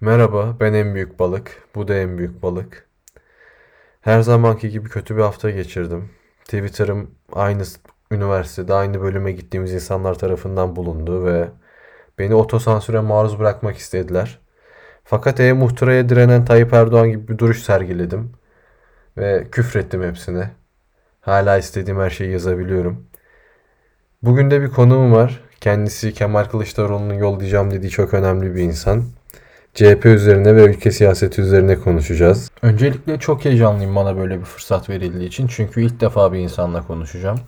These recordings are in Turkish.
Merhaba, ben en büyük balık. Bu da en büyük balık. Her zamanki gibi kötü bir hafta geçirdim. Twitter'ım aynı üniversitede, aynı bölüme gittiğimiz insanlar tarafından bulundu ve beni otosansüre maruz bırakmak istediler. Fakat e-muhtıraya direnen Tayyip Erdoğan gibi bir duruş sergiledim ve küfrettim hepsine. Hala istediğim her şeyi yazabiliyorum. Bugün de bir konuğum var. Kendisi Kemal Kılıçdaroğlu'nun yollayacağım dediği çok önemli bir insan. CHP üzerine ve ülke siyaseti üzerine konuşacağız. Öncelikle çok heyecanlıyım bana böyle bir fırsat verildiği için. Çünkü ilk defa bir insanla konuşacağım.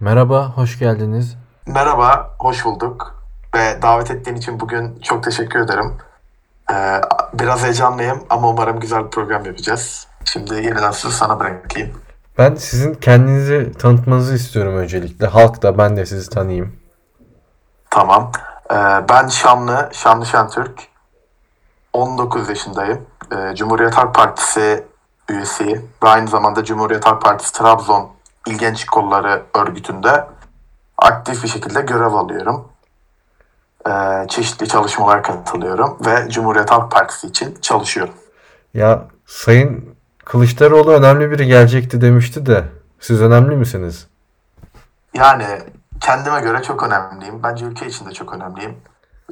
Merhaba, hoş geldiniz. Merhaba, hoş bulduk. Ve davet ettiğin için bugün çok teşekkür ederim. Ee, biraz heyecanlıyım ama umarım güzel bir program yapacağız. Şimdi yeniden sözü sana bırakayım. Ben sizin kendinizi tanıtmanızı istiyorum öncelikle. Halk da ben de sizi tanıyayım. Tamam. Ee, ben Şamlı, Şamlı Şentürk. 19 yaşındayım. Ee, Cumhuriyet Halk Partisi üyesiyim. Ve aynı zamanda Cumhuriyet Halk Partisi Trabzon İl Genç Kolları örgütünde aktif bir şekilde görev alıyorum. Ee, çeşitli çalışmalara katılıyorum ve Cumhuriyet Halk Partisi için çalışıyorum. Ya Sayın Kılıçdaroğlu önemli biri gelecekti demişti de siz önemli misiniz? Yani kendime göre çok önemliyim. Bence ülke için de çok önemliyim.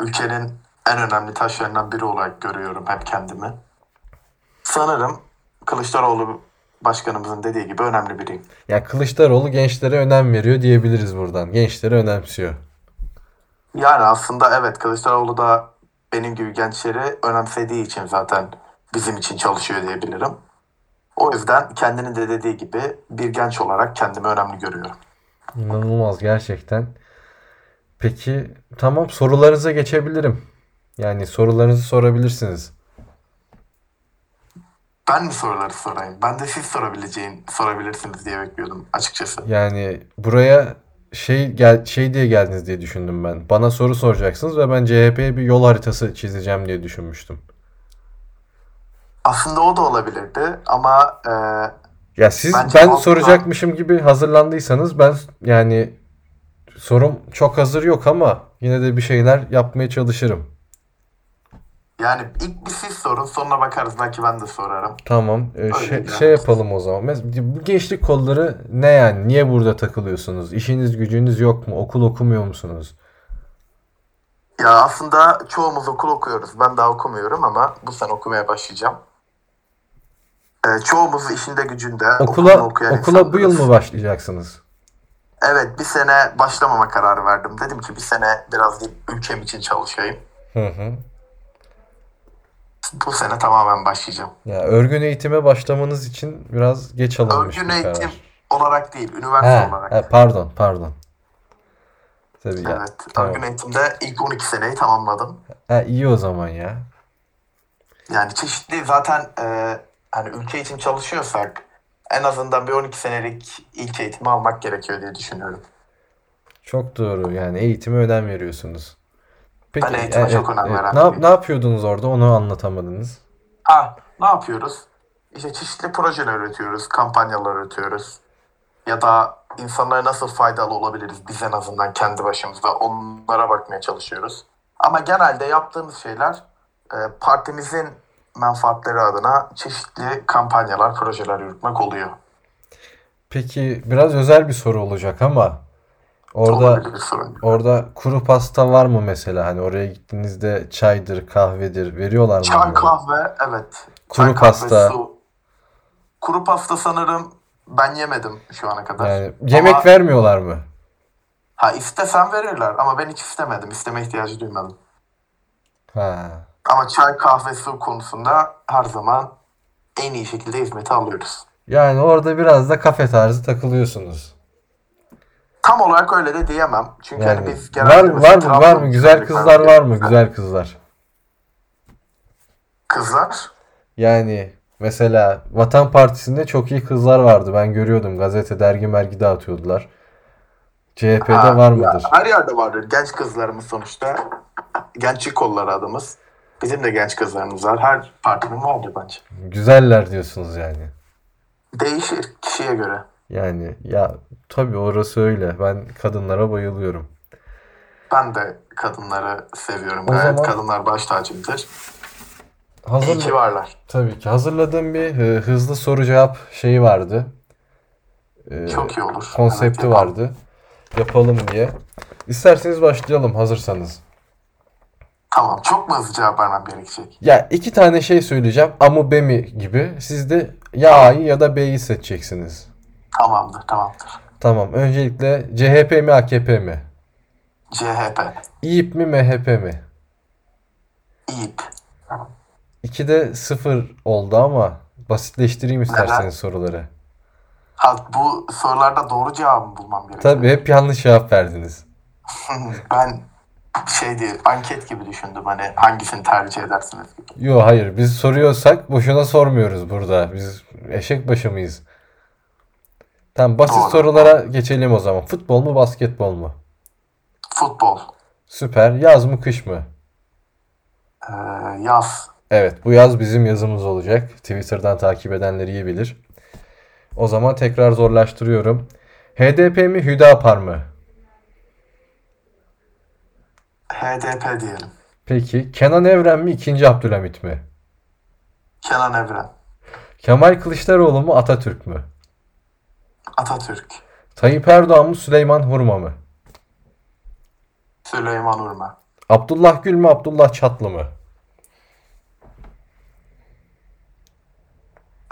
Ülkenin en önemli taşlarından biri olarak görüyorum hep kendimi. Sanırım Kılıçdaroğlu başkanımızın dediği gibi önemli biriyim. Ya Kılıçdaroğlu gençlere önem veriyor diyebiliriz buradan. Gençleri önemsiyor. Yani aslında evet Kılıçdaroğlu da benim gibi gençleri önemsediği için zaten bizim için çalışıyor diyebilirim. O yüzden kendinin de dediği gibi bir genç olarak kendimi önemli görüyorum. İnanılmaz gerçekten. Peki tamam sorularınıza geçebilirim. Yani sorularınızı sorabilirsiniz. Ben mi soruları sorayım? Ben de siz sorabileceğin, sorabilirsiniz diye bekliyordum açıkçası. Yani buraya şey gel şey diye geldiniz diye düşündüm ben. Bana soru soracaksınız ve ben CHP'ye bir yol haritası çizeceğim diye düşünmüştüm. Aslında o da olabilirdi ama e, Ya siz Bence ben halkla- soracakmışım gibi hazırlandıysanız ben yani sorum çok hazır yok ama yine de bir şeyler yapmaya çalışırım. Yani ilk bir siz sorun sonra bakarız belki ben de sorarım. Tamam. Ee, şey, yani. şey yapalım o zaman. Mes- bu gençlik kolları ne yani? Niye burada takılıyorsunuz? İşiniz gücünüz yok mu? Okul okumuyor musunuz? Ya aslında çoğumuz okul okuyoruz. Ben daha okumuyorum ama bu sene okumaya başlayacağım. E, çoğumuz işinde gücünde Okula okula bu yıl insanlarız. mı başlayacaksınız? Evet bir sene başlamama kararı verdim. Dedim ki bir sene biraz ülkem için çalışayım. Hı hı. Bu sene tamamen başlayacağım. Ya örgün eğitime başlamanız için biraz geç alınmış Örgün eğitim karar. olarak değil, üniversite He, olarak. he, pardon, pardon. Tabii ya. Evet, tamam. örgün eğitimde ilk 12 seneyi tamamladım. Ha, iyi o zaman ya. Yani çeşitli zaten e, hani ülke için çalışıyorsak en azından bir 12 senelik ilk eğitimi almak gerekiyor diye düşünüyorum. Çok doğru. Yani eğitime önem veriyorsunuz. Peki, Ben eğitime çok önem veren Ne, ne yapıyordunuz orada? Onu anlatamadınız. Ha, ne yapıyoruz? İşte çeşitli projeler üretiyoruz, kampanyalar üretiyoruz. Ya da insanlara nasıl faydalı olabiliriz biz en azından kendi başımıza onlara bakmaya çalışıyoruz. Ama genelde yaptığımız şeyler e, partimizin menfaatleri adına çeşitli kampanyalar, projeler yürütmek oluyor. Peki biraz özel bir soru olacak ama orada orada kuru pasta var mı mesela? Hani oraya gittiğinizde çaydır, kahvedir veriyorlar mı Çay, onları? kahve, evet. Kuru Çay, kahve, pasta. su. Kuru pasta sanırım ben yemedim şu ana kadar. Yani yemek Ama- vermiyorlar mı? Ha istesem verirler ama ben hiç istemedim. İsteme ihtiyacı duymadım. Ha. Ama çay, kahve, su konusunda her zaman en iyi şekilde hizmeti alıyoruz. Yani orada biraz da kafe tarzı takılıyorsunuz. Tam olarak öyle de diyemem. Çünkü hani Yani biz genelde var var mı var mı güzel kızlar var mı güzel kızlar? Kızlar? Yani mesela Vatan Partisi'nde çok iyi kızlar vardı. Ben görüyordum. Gazete, dergi, mergi dağıtıyordular. CHP'de Ha, var ya mıdır? her yerde vardır. Genç kızlarımız sonuçta. Gençlik kolları adımız. Bizim de genç kızlarımız var. Her partinin vardır bence. Güzeller diyorsunuz yani. Değişir kişiye göre. Yani ya tabii orası öyle. Ben kadınlara bayılıyorum. Ben de kadınları seviyorum. O Gayet zaman- kadınlar baş tacımdır. İyi Hazırla ki varlar. tabii ki hazırladığım bir e, hızlı soru cevap şeyi vardı. E, Çok iyi olur. konsepti Evet, yapalım. vardı. Yapalım diye. İsterseniz başlayalım hazırsanız. Tamam. Çok mu hızlı cevap vermem gerekecek? Ya iki tane şey söyleyeceğim. A mı B mi gibi. Siz de ya A'yı ya da B'yi seçeceksiniz. Tamamdır. Tamamdır. Tamam. Öncelikle CHP mi AKP mi? CHP. İYİP mi MHP mi? İYİP. İkide sıfır oldu ama basitleştireyim isterseniz Neden? soruları. Ha, bu sorularda doğru cevabı bulmam gerekiyor. Tabii hep yanlış cevap verdiniz. ben şey değil, anket gibi düşündüm hani hangisini tercih edersiniz gibi. Yo hayır biz soruyorsak boşuna sormuyoruz burada. Biz eşek başı mıyız? Tamam basit Doğru. sorulara geçelim o zaman. Futbol mu basketbol mu? Futbol. Süper. Yaz mı kış mı? Ee, yaz. Evet bu yaz bizim yazımız olacak. Twitter'dan takip edenler iyi bilir. O zaman tekrar zorlaştırıyorum. HDP mi Hüdapar mı? HDP diyelim. Peki Kenan Evren mi 2. Abdülhamit mi? Kenan Evren. Kemal Kılıçdaroğlu mu Atatürk mü? Atatürk. Tayyip Erdoğan mı Süleyman Hurma mı? Süleyman Urma. Abdullah Gül mü Abdullah Çatlı mı?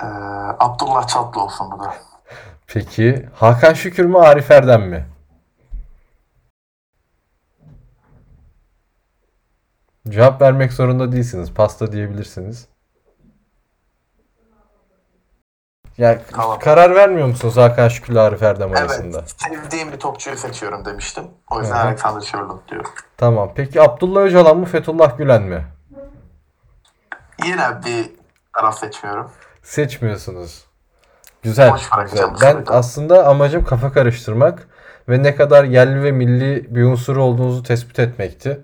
Ee, Abdullah Çatlı olsun bu da. Peki Hakan Şükür mü Arif Erdem mi? Cevap vermek zorunda değilsiniz. Pasta diyebilirsiniz. Ya Tamam. karar vermiyor musunuz Hakan Şükür'le Arif Erdem arasında? Evet. Sevdiğim bir topçuyu seçiyorum demiştim. O yüzden Hı hı. Alexander Sherlock diyorum. Tamam. Peki Abdullah Öcalan mı Fethullah Gülen mi? Yine bir taraf seçmiyorum. Seçmiyorsunuz. Güzel, Boş güzel. bırakacağım Ben soruyu. aslında amacım kafa karıştırmak ve ne kadar yerli ve milli bir unsur olduğunuzu tespit etmekti.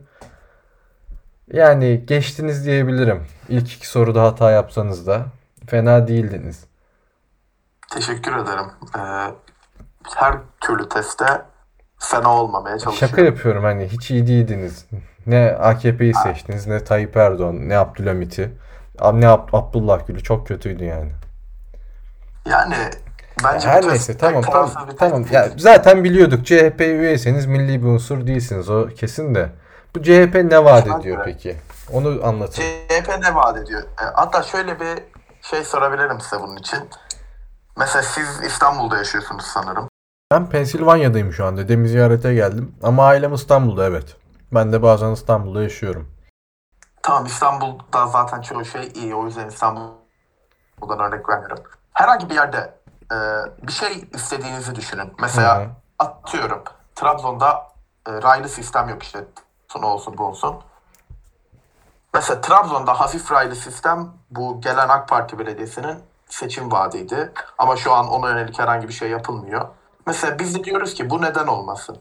Yani geçtiniz diyebilirim. İlk iki soruda hata yapsanız da fena değildiniz. Teşekkür ederim. Ee, her türlü testte fena olmamaya çalışıyorum. Şaka yapıyorum hani hiç iyi değildiniz. Ne AKP'yi seçtiniz ne Tayyip Erdoğan ne Abdülhamit'i ne Ab- Abdullah Gül'ü çok kötüydü yani. Yani bence Her neyse tamam tamam tamam. Ya zaten biliyorduk CHP üyeyseniz milli bir unsur değilsiniz o kesin de. Bu CHP ne vaat ediyor peki? Onu anlatın. CHP ne vaat ediyor? Hatta şöyle bir şey sorabilirim size bunun için. Mesela siz İstanbul'da yaşıyorsunuz sanırım. Ben Pensilvanya'dayım şu an. Dedemi ziyarete geldim. Ama ailem İstanbul'da evet. Ben de bazen İstanbul'da yaşıyorum. Tamam İstanbul'da zaten çoğu şey iyi. O yüzden İstanbul'dan örnek vermiyorum. Herhangi bir yerde e, bir şey istediğinizi düşünün. Mesela Hı atıyorum Trabzon'da e, raylı sistem yok işte. Son olsun bu olsun. Mesela Trabzon'da hafif raylı sistem bu gelen AK Parti belediyesinin seçim vaadiydi. Ama şu an ona yönelik herhangi bir şey yapılmıyor. Mesela biz de diyoruz ki bu neden olmasın?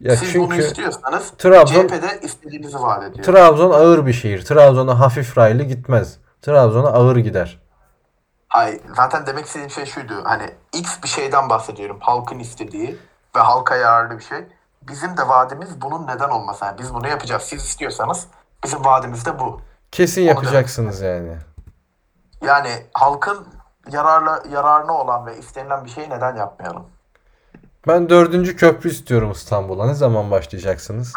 Ya Siz bunu çünkü istiyorsanız Trabzon CHP'de istediğinizi vaat ediyor. Trabzon ağır bir şehir. Trabzon'a hafif raylı gitmez. Trabzon'a ağır gider. Hayır, zaten demek istediğim şey şuydu. Hani X bir şeyden bahsediyorum. Halkın istediği ve halka yararlı bir şey. Bizim de vaadimiz bunun neden olması. Yani biz bunu yapacağız. Siz istiyorsanız bizim vaadimiz de bu. Kesin Onu yapacaksınız yani. Yani halkın yararlı yararına olan ve istenilen bir şeyi neden yapmayalım? Ben dördüncü köprü istiyorum İstanbul'a. Ne zaman başlayacaksınız?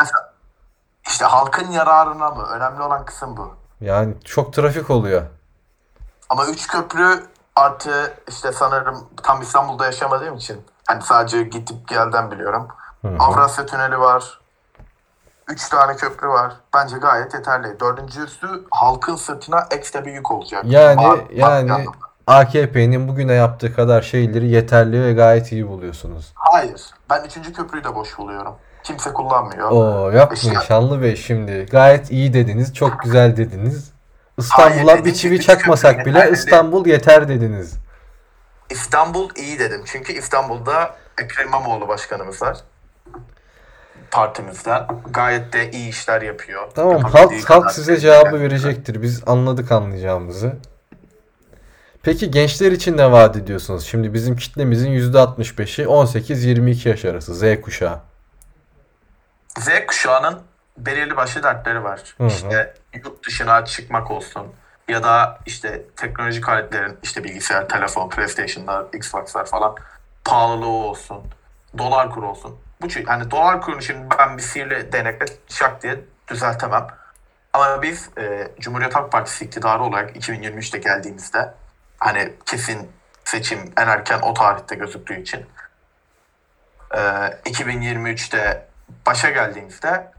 İşte halkın yararına mı? Önemli olan kısım bu. Yani çok trafik oluyor. Ama üç köprü artı işte sanırım tam İstanbul'da yaşamadığım için hani sadece gidip gelden biliyorum. Hı hı. Avrasya Tüneli var. Üç tane köprü var. Bence gayet yeterli. Dördüncüsü halkın sırtına ekstra bir yük olacak. Yani maddi yani. AKP'nin bugüne yaptığı kadar şeyleri yeterli ve gayet iyi buluyorsunuz. Hayır. Ben üçüncü köprüyü de boş buluyorum. Kimse kullanmıyor. Oo yapmayın İşte- Şanlı Bey şimdi. Gayet iyi dediniz, çok güzel dediniz. İstanbul'a bir çivi çakmasak bile. İstanbul yeter dediniz. İstanbul iyi dedim. Çünkü İstanbul'da Ekrem İmamoğlu başkanımız var. Partimizden. Gayet de iyi işler yapıyor. Tamam Yapabildiği halk halk kadar size cevabı verecektir. Biz anladık anlayacağımızı. Peki gençler için ne vaat ediyorsunuz? Şimdi bizim kitlemizin %65'i 18-22 yaş arası Z kuşağı. Z kuşağının belirli başlı dertleri var. Hı hı. İşte yurt dışına çıkmak olsun. ya da işte teknolojik aletlerin işte bilgisayar, telefon, PlayStation'lar, Xbox'lar falan pahalılığı olsun, dolar kuru olsun. Bu çü- hani dolar kurunu şimdi ben bir sihirli değnekle şak diye düzeltemem. Ama biz e, Cumhuriyet Halk Partisi iktidarı olarak 2023'te geldiğimizde hani kesin seçim en erken o tarihte gözüktüğü için e, 2023'te başa geldiğimizde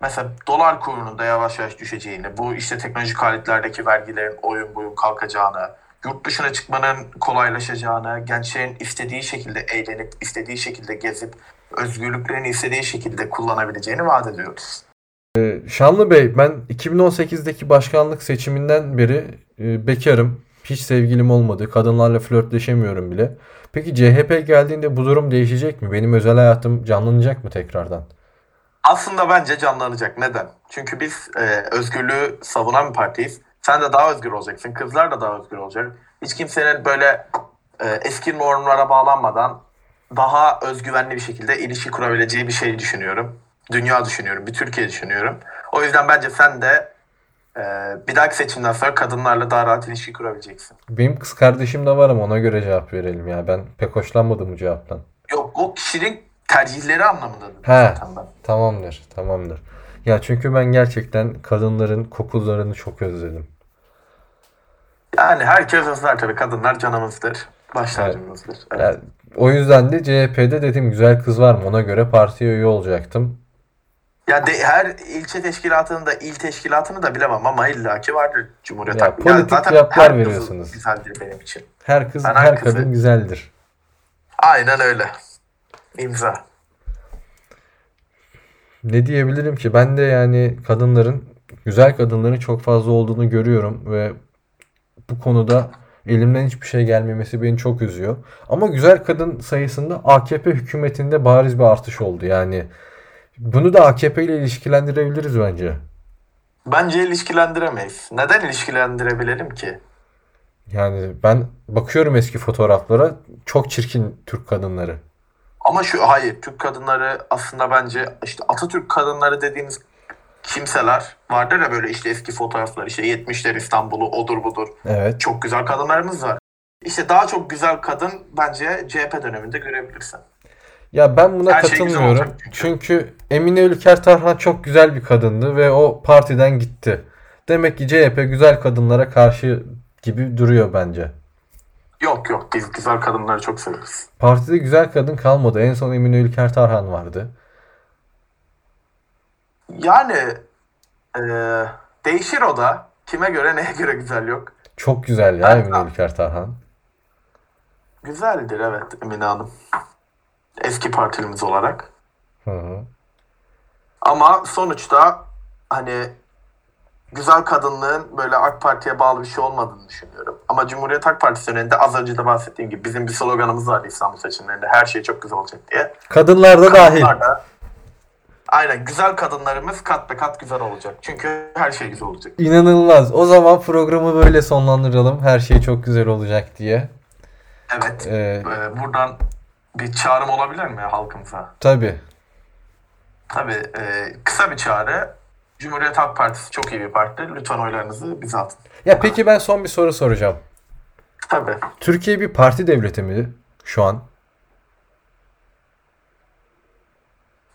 mesela dolar kurunun da yavaş yavaş düşeceğini, bu işte teknolojik aletlerdeki vergilerin oyun boyun kalkacağını, yurt dışına çıkmanın kolaylaşacağını, gençlerin istediği şekilde eğlenip, istediği şekilde gezip, özgürlüklerini istediği şekilde kullanabileceğini vaat ediyoruz. Şanlı Bey, ben 2018'deki başkanlık seçiminden beri e, bekarım. Hiç sevgilim olmadı. Kadınlarla flörtleşemiyorum bile. Peki CHP geldiğinde bu durum değişecek mi? Benim özel hayatım canlanacak mı tekrardan? Aslında bence canlanacak. Neden? Çünkü biz e, özgürlüğü savunan bir partiyiz. Sen de daha özgür olacaksın. Kızlar da daha özgür olacak. Hiç kimsenin böyle e, eski normlara bağlanmadan daha özgüvenli bir şekilde ilişki kurabileceği bir şey düşünüyorum. Dünya düşünüyorum. Bir Türkiye düşünüyorum. O yüzden bence sen de e, bir dahaki seçimden sonra kadınlarla daha rahat ilişki kurabileceksin. Benim kız kardeşim de var ama ona göre cevap verelim ya. Ben pek hoşlanmadım bu cevaptan. Yok o kişinin tercihleri anlamında dedim He. zaten ben. Tamamdır, tamamdır. Ya çünkü ben gerçekten kadınların kokularını çok özledim. Yani herkes özler tabii. Kadınlar canımızdır. Baş tacımızdır. Evet. Ya, o yüzden de CHP'de dedim güzel kız var mı? Ona göre partiye üye olacaktım. Ya de, her ilçe teşkilatını da il teşkilatını da bilemem ama illaki vardır Cumhuriyet Ya, politik her kız veriyorsunuz. Güzeldir benim için. Her kız, Ben her herkese- kadın güzeldir. Aynen öyle. İmza. Ne diyebilirim ki? Ben de yani kadınların, güzel kadınların çok fazla olduğunu görüyorum ve bu konuda elimden hiçbir şey gelmemesi beni çok üzüyor. Ama güzel kadın sayısında AKP hükümetinde bariz bir artış oldu. Yani bunu da AKP ile ilişkilendirebiliriz bence. Bence ilişkilendiremeyiz. Neden ilişkilendirebilelim ki? Yani ben bakıyorum eski fotoğraflara çok çirkin Türk kadınları. Ama şu hayır Türk kadınları aslında bence işte Atatürk kadınları dediğimiz kimseler vardır ya böyle işte eski fotoğraflar işte 70'ler İstanbul'u odur budur. Evet. Çok güzel kadınlarımız var. İşte daha çok güzel kadın bence CHP döneminde görebilirsin. Ya ben buna Her şey katılmıyorum. olacak çünkü. Çünkü Emine Ülker Tarhan çok güzel bir kadındı ve o partiden gitti. Demek ki CHP güzel kadınlara karşı gibi duruyor bence. Yok yok biz güzel kadınları çok severiz. Partide güzel kadın kalmadı. En son Emine Ülker Tarhan vardı. Yani eee, değişir o da. Kime göre neye göre güzel yok. Çok güzel ya Emine Ülker Tarhan. Güzeldir evet Emine Hanım. Eski partilimiz olarak. Hı hı. Ama sonuçta hani güzel kadınlığın böyle AK Parti'ye bağlı bir şey olmadığını düşünüyorum. Ama Cumhuriyet Halk Partisi döneminde az önce de bahsettiğim gibi bizim bir sloganımız vardı İstanbul seçimlerinde. Her şey çok güzel olacak diye. Kadınlar da dahil. Kadınlar da aynen güzel kadınlarımız kat be kat güzel olacak. Çünkü her şey güzel olacak. İnanılmaz. O zaman programı böyle sonlandıralım. Her şey çok güzel olacak diye. Evet. Ee, Ee, buradan bir çağrım olabilir mi halkımıza? tabii. Tabii e, kısa bir çağrı. Cumhuriyet Halk Partisi çok iyi bir parti. Lütfen oylarınızı bize atın. Ya peki ben son bir soru soracağım. Tabii. Türkiye bir parti devleti mi şu an?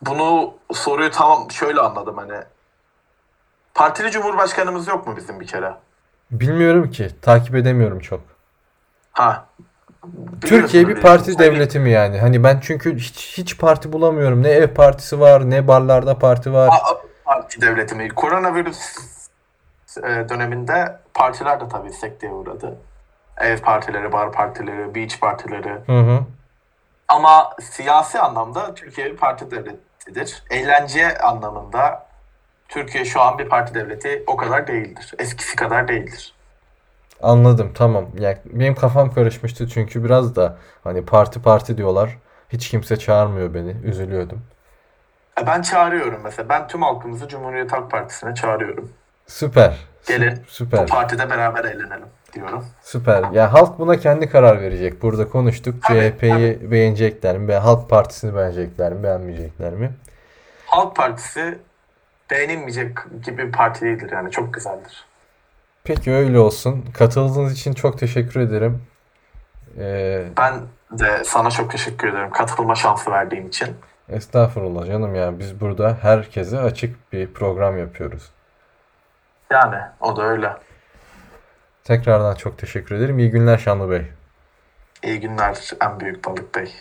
Bunu soruyu tamam şöyle anladım hani. Partili Cumhurbaşkanımız yok mu bizim bir kere? Bilmiyorum ki. Takip edemiyorum çok. Ha. Türkiye bir parti bizim- devleti mi yani? Hani ben çünkü hiç, hiç parti bulamıyorum. Ne ev partisi var, ne barlarda parti var. Aa, Parti devleti mi? Koronavirüs e, döneminde partiler de tabii sekteye uğradı. Ev partileri, bar partileri, beach partileri. Hı hı. Ama siyasi anlamda Türkiye bir parti devletidir. Eğlence anlamında Türkiye şu an bir parti devleti o kadar değildir. Eskisi kadar değildir. Anladım tamam. Ya benim kafam karışmıştı çünkü biraz da hani parti parti diyorlar. Hiç kimse çağırmıyor beni. Üzülüyordum. E, Ben çağırıyorum mesela. Ben tüm halkımızı Cumhuriyet Halk Partisi'ne çağırıyorum. Süper. Sü- Gelin. Bu Süper. partide beraber eğlenelim diyorum. Süper. Ya halk buna kendi karar verecek. Burada konuştuk. CHP'yi beğenecekler mi? Halk Partisi'ni beğenecekler mi? Beğenmeyecekler mi? Halk Partisi beğenilmeyecek gibi bir parti değildir yani çok güzeldir. Peki öyle olsun. Katıldığınız için çok teşekkür ederim. Ee, Ben de sana çok teşekkür ederim katılma şansı verdiğin için. estağfurullah canım ya. Biz burada herkese açık bir program yapıyoruz. Yani o da öyle. Tekrardan çok teşekkür ederim. İyi günler Şanlı Bey. İyi günler en büyük balık bey.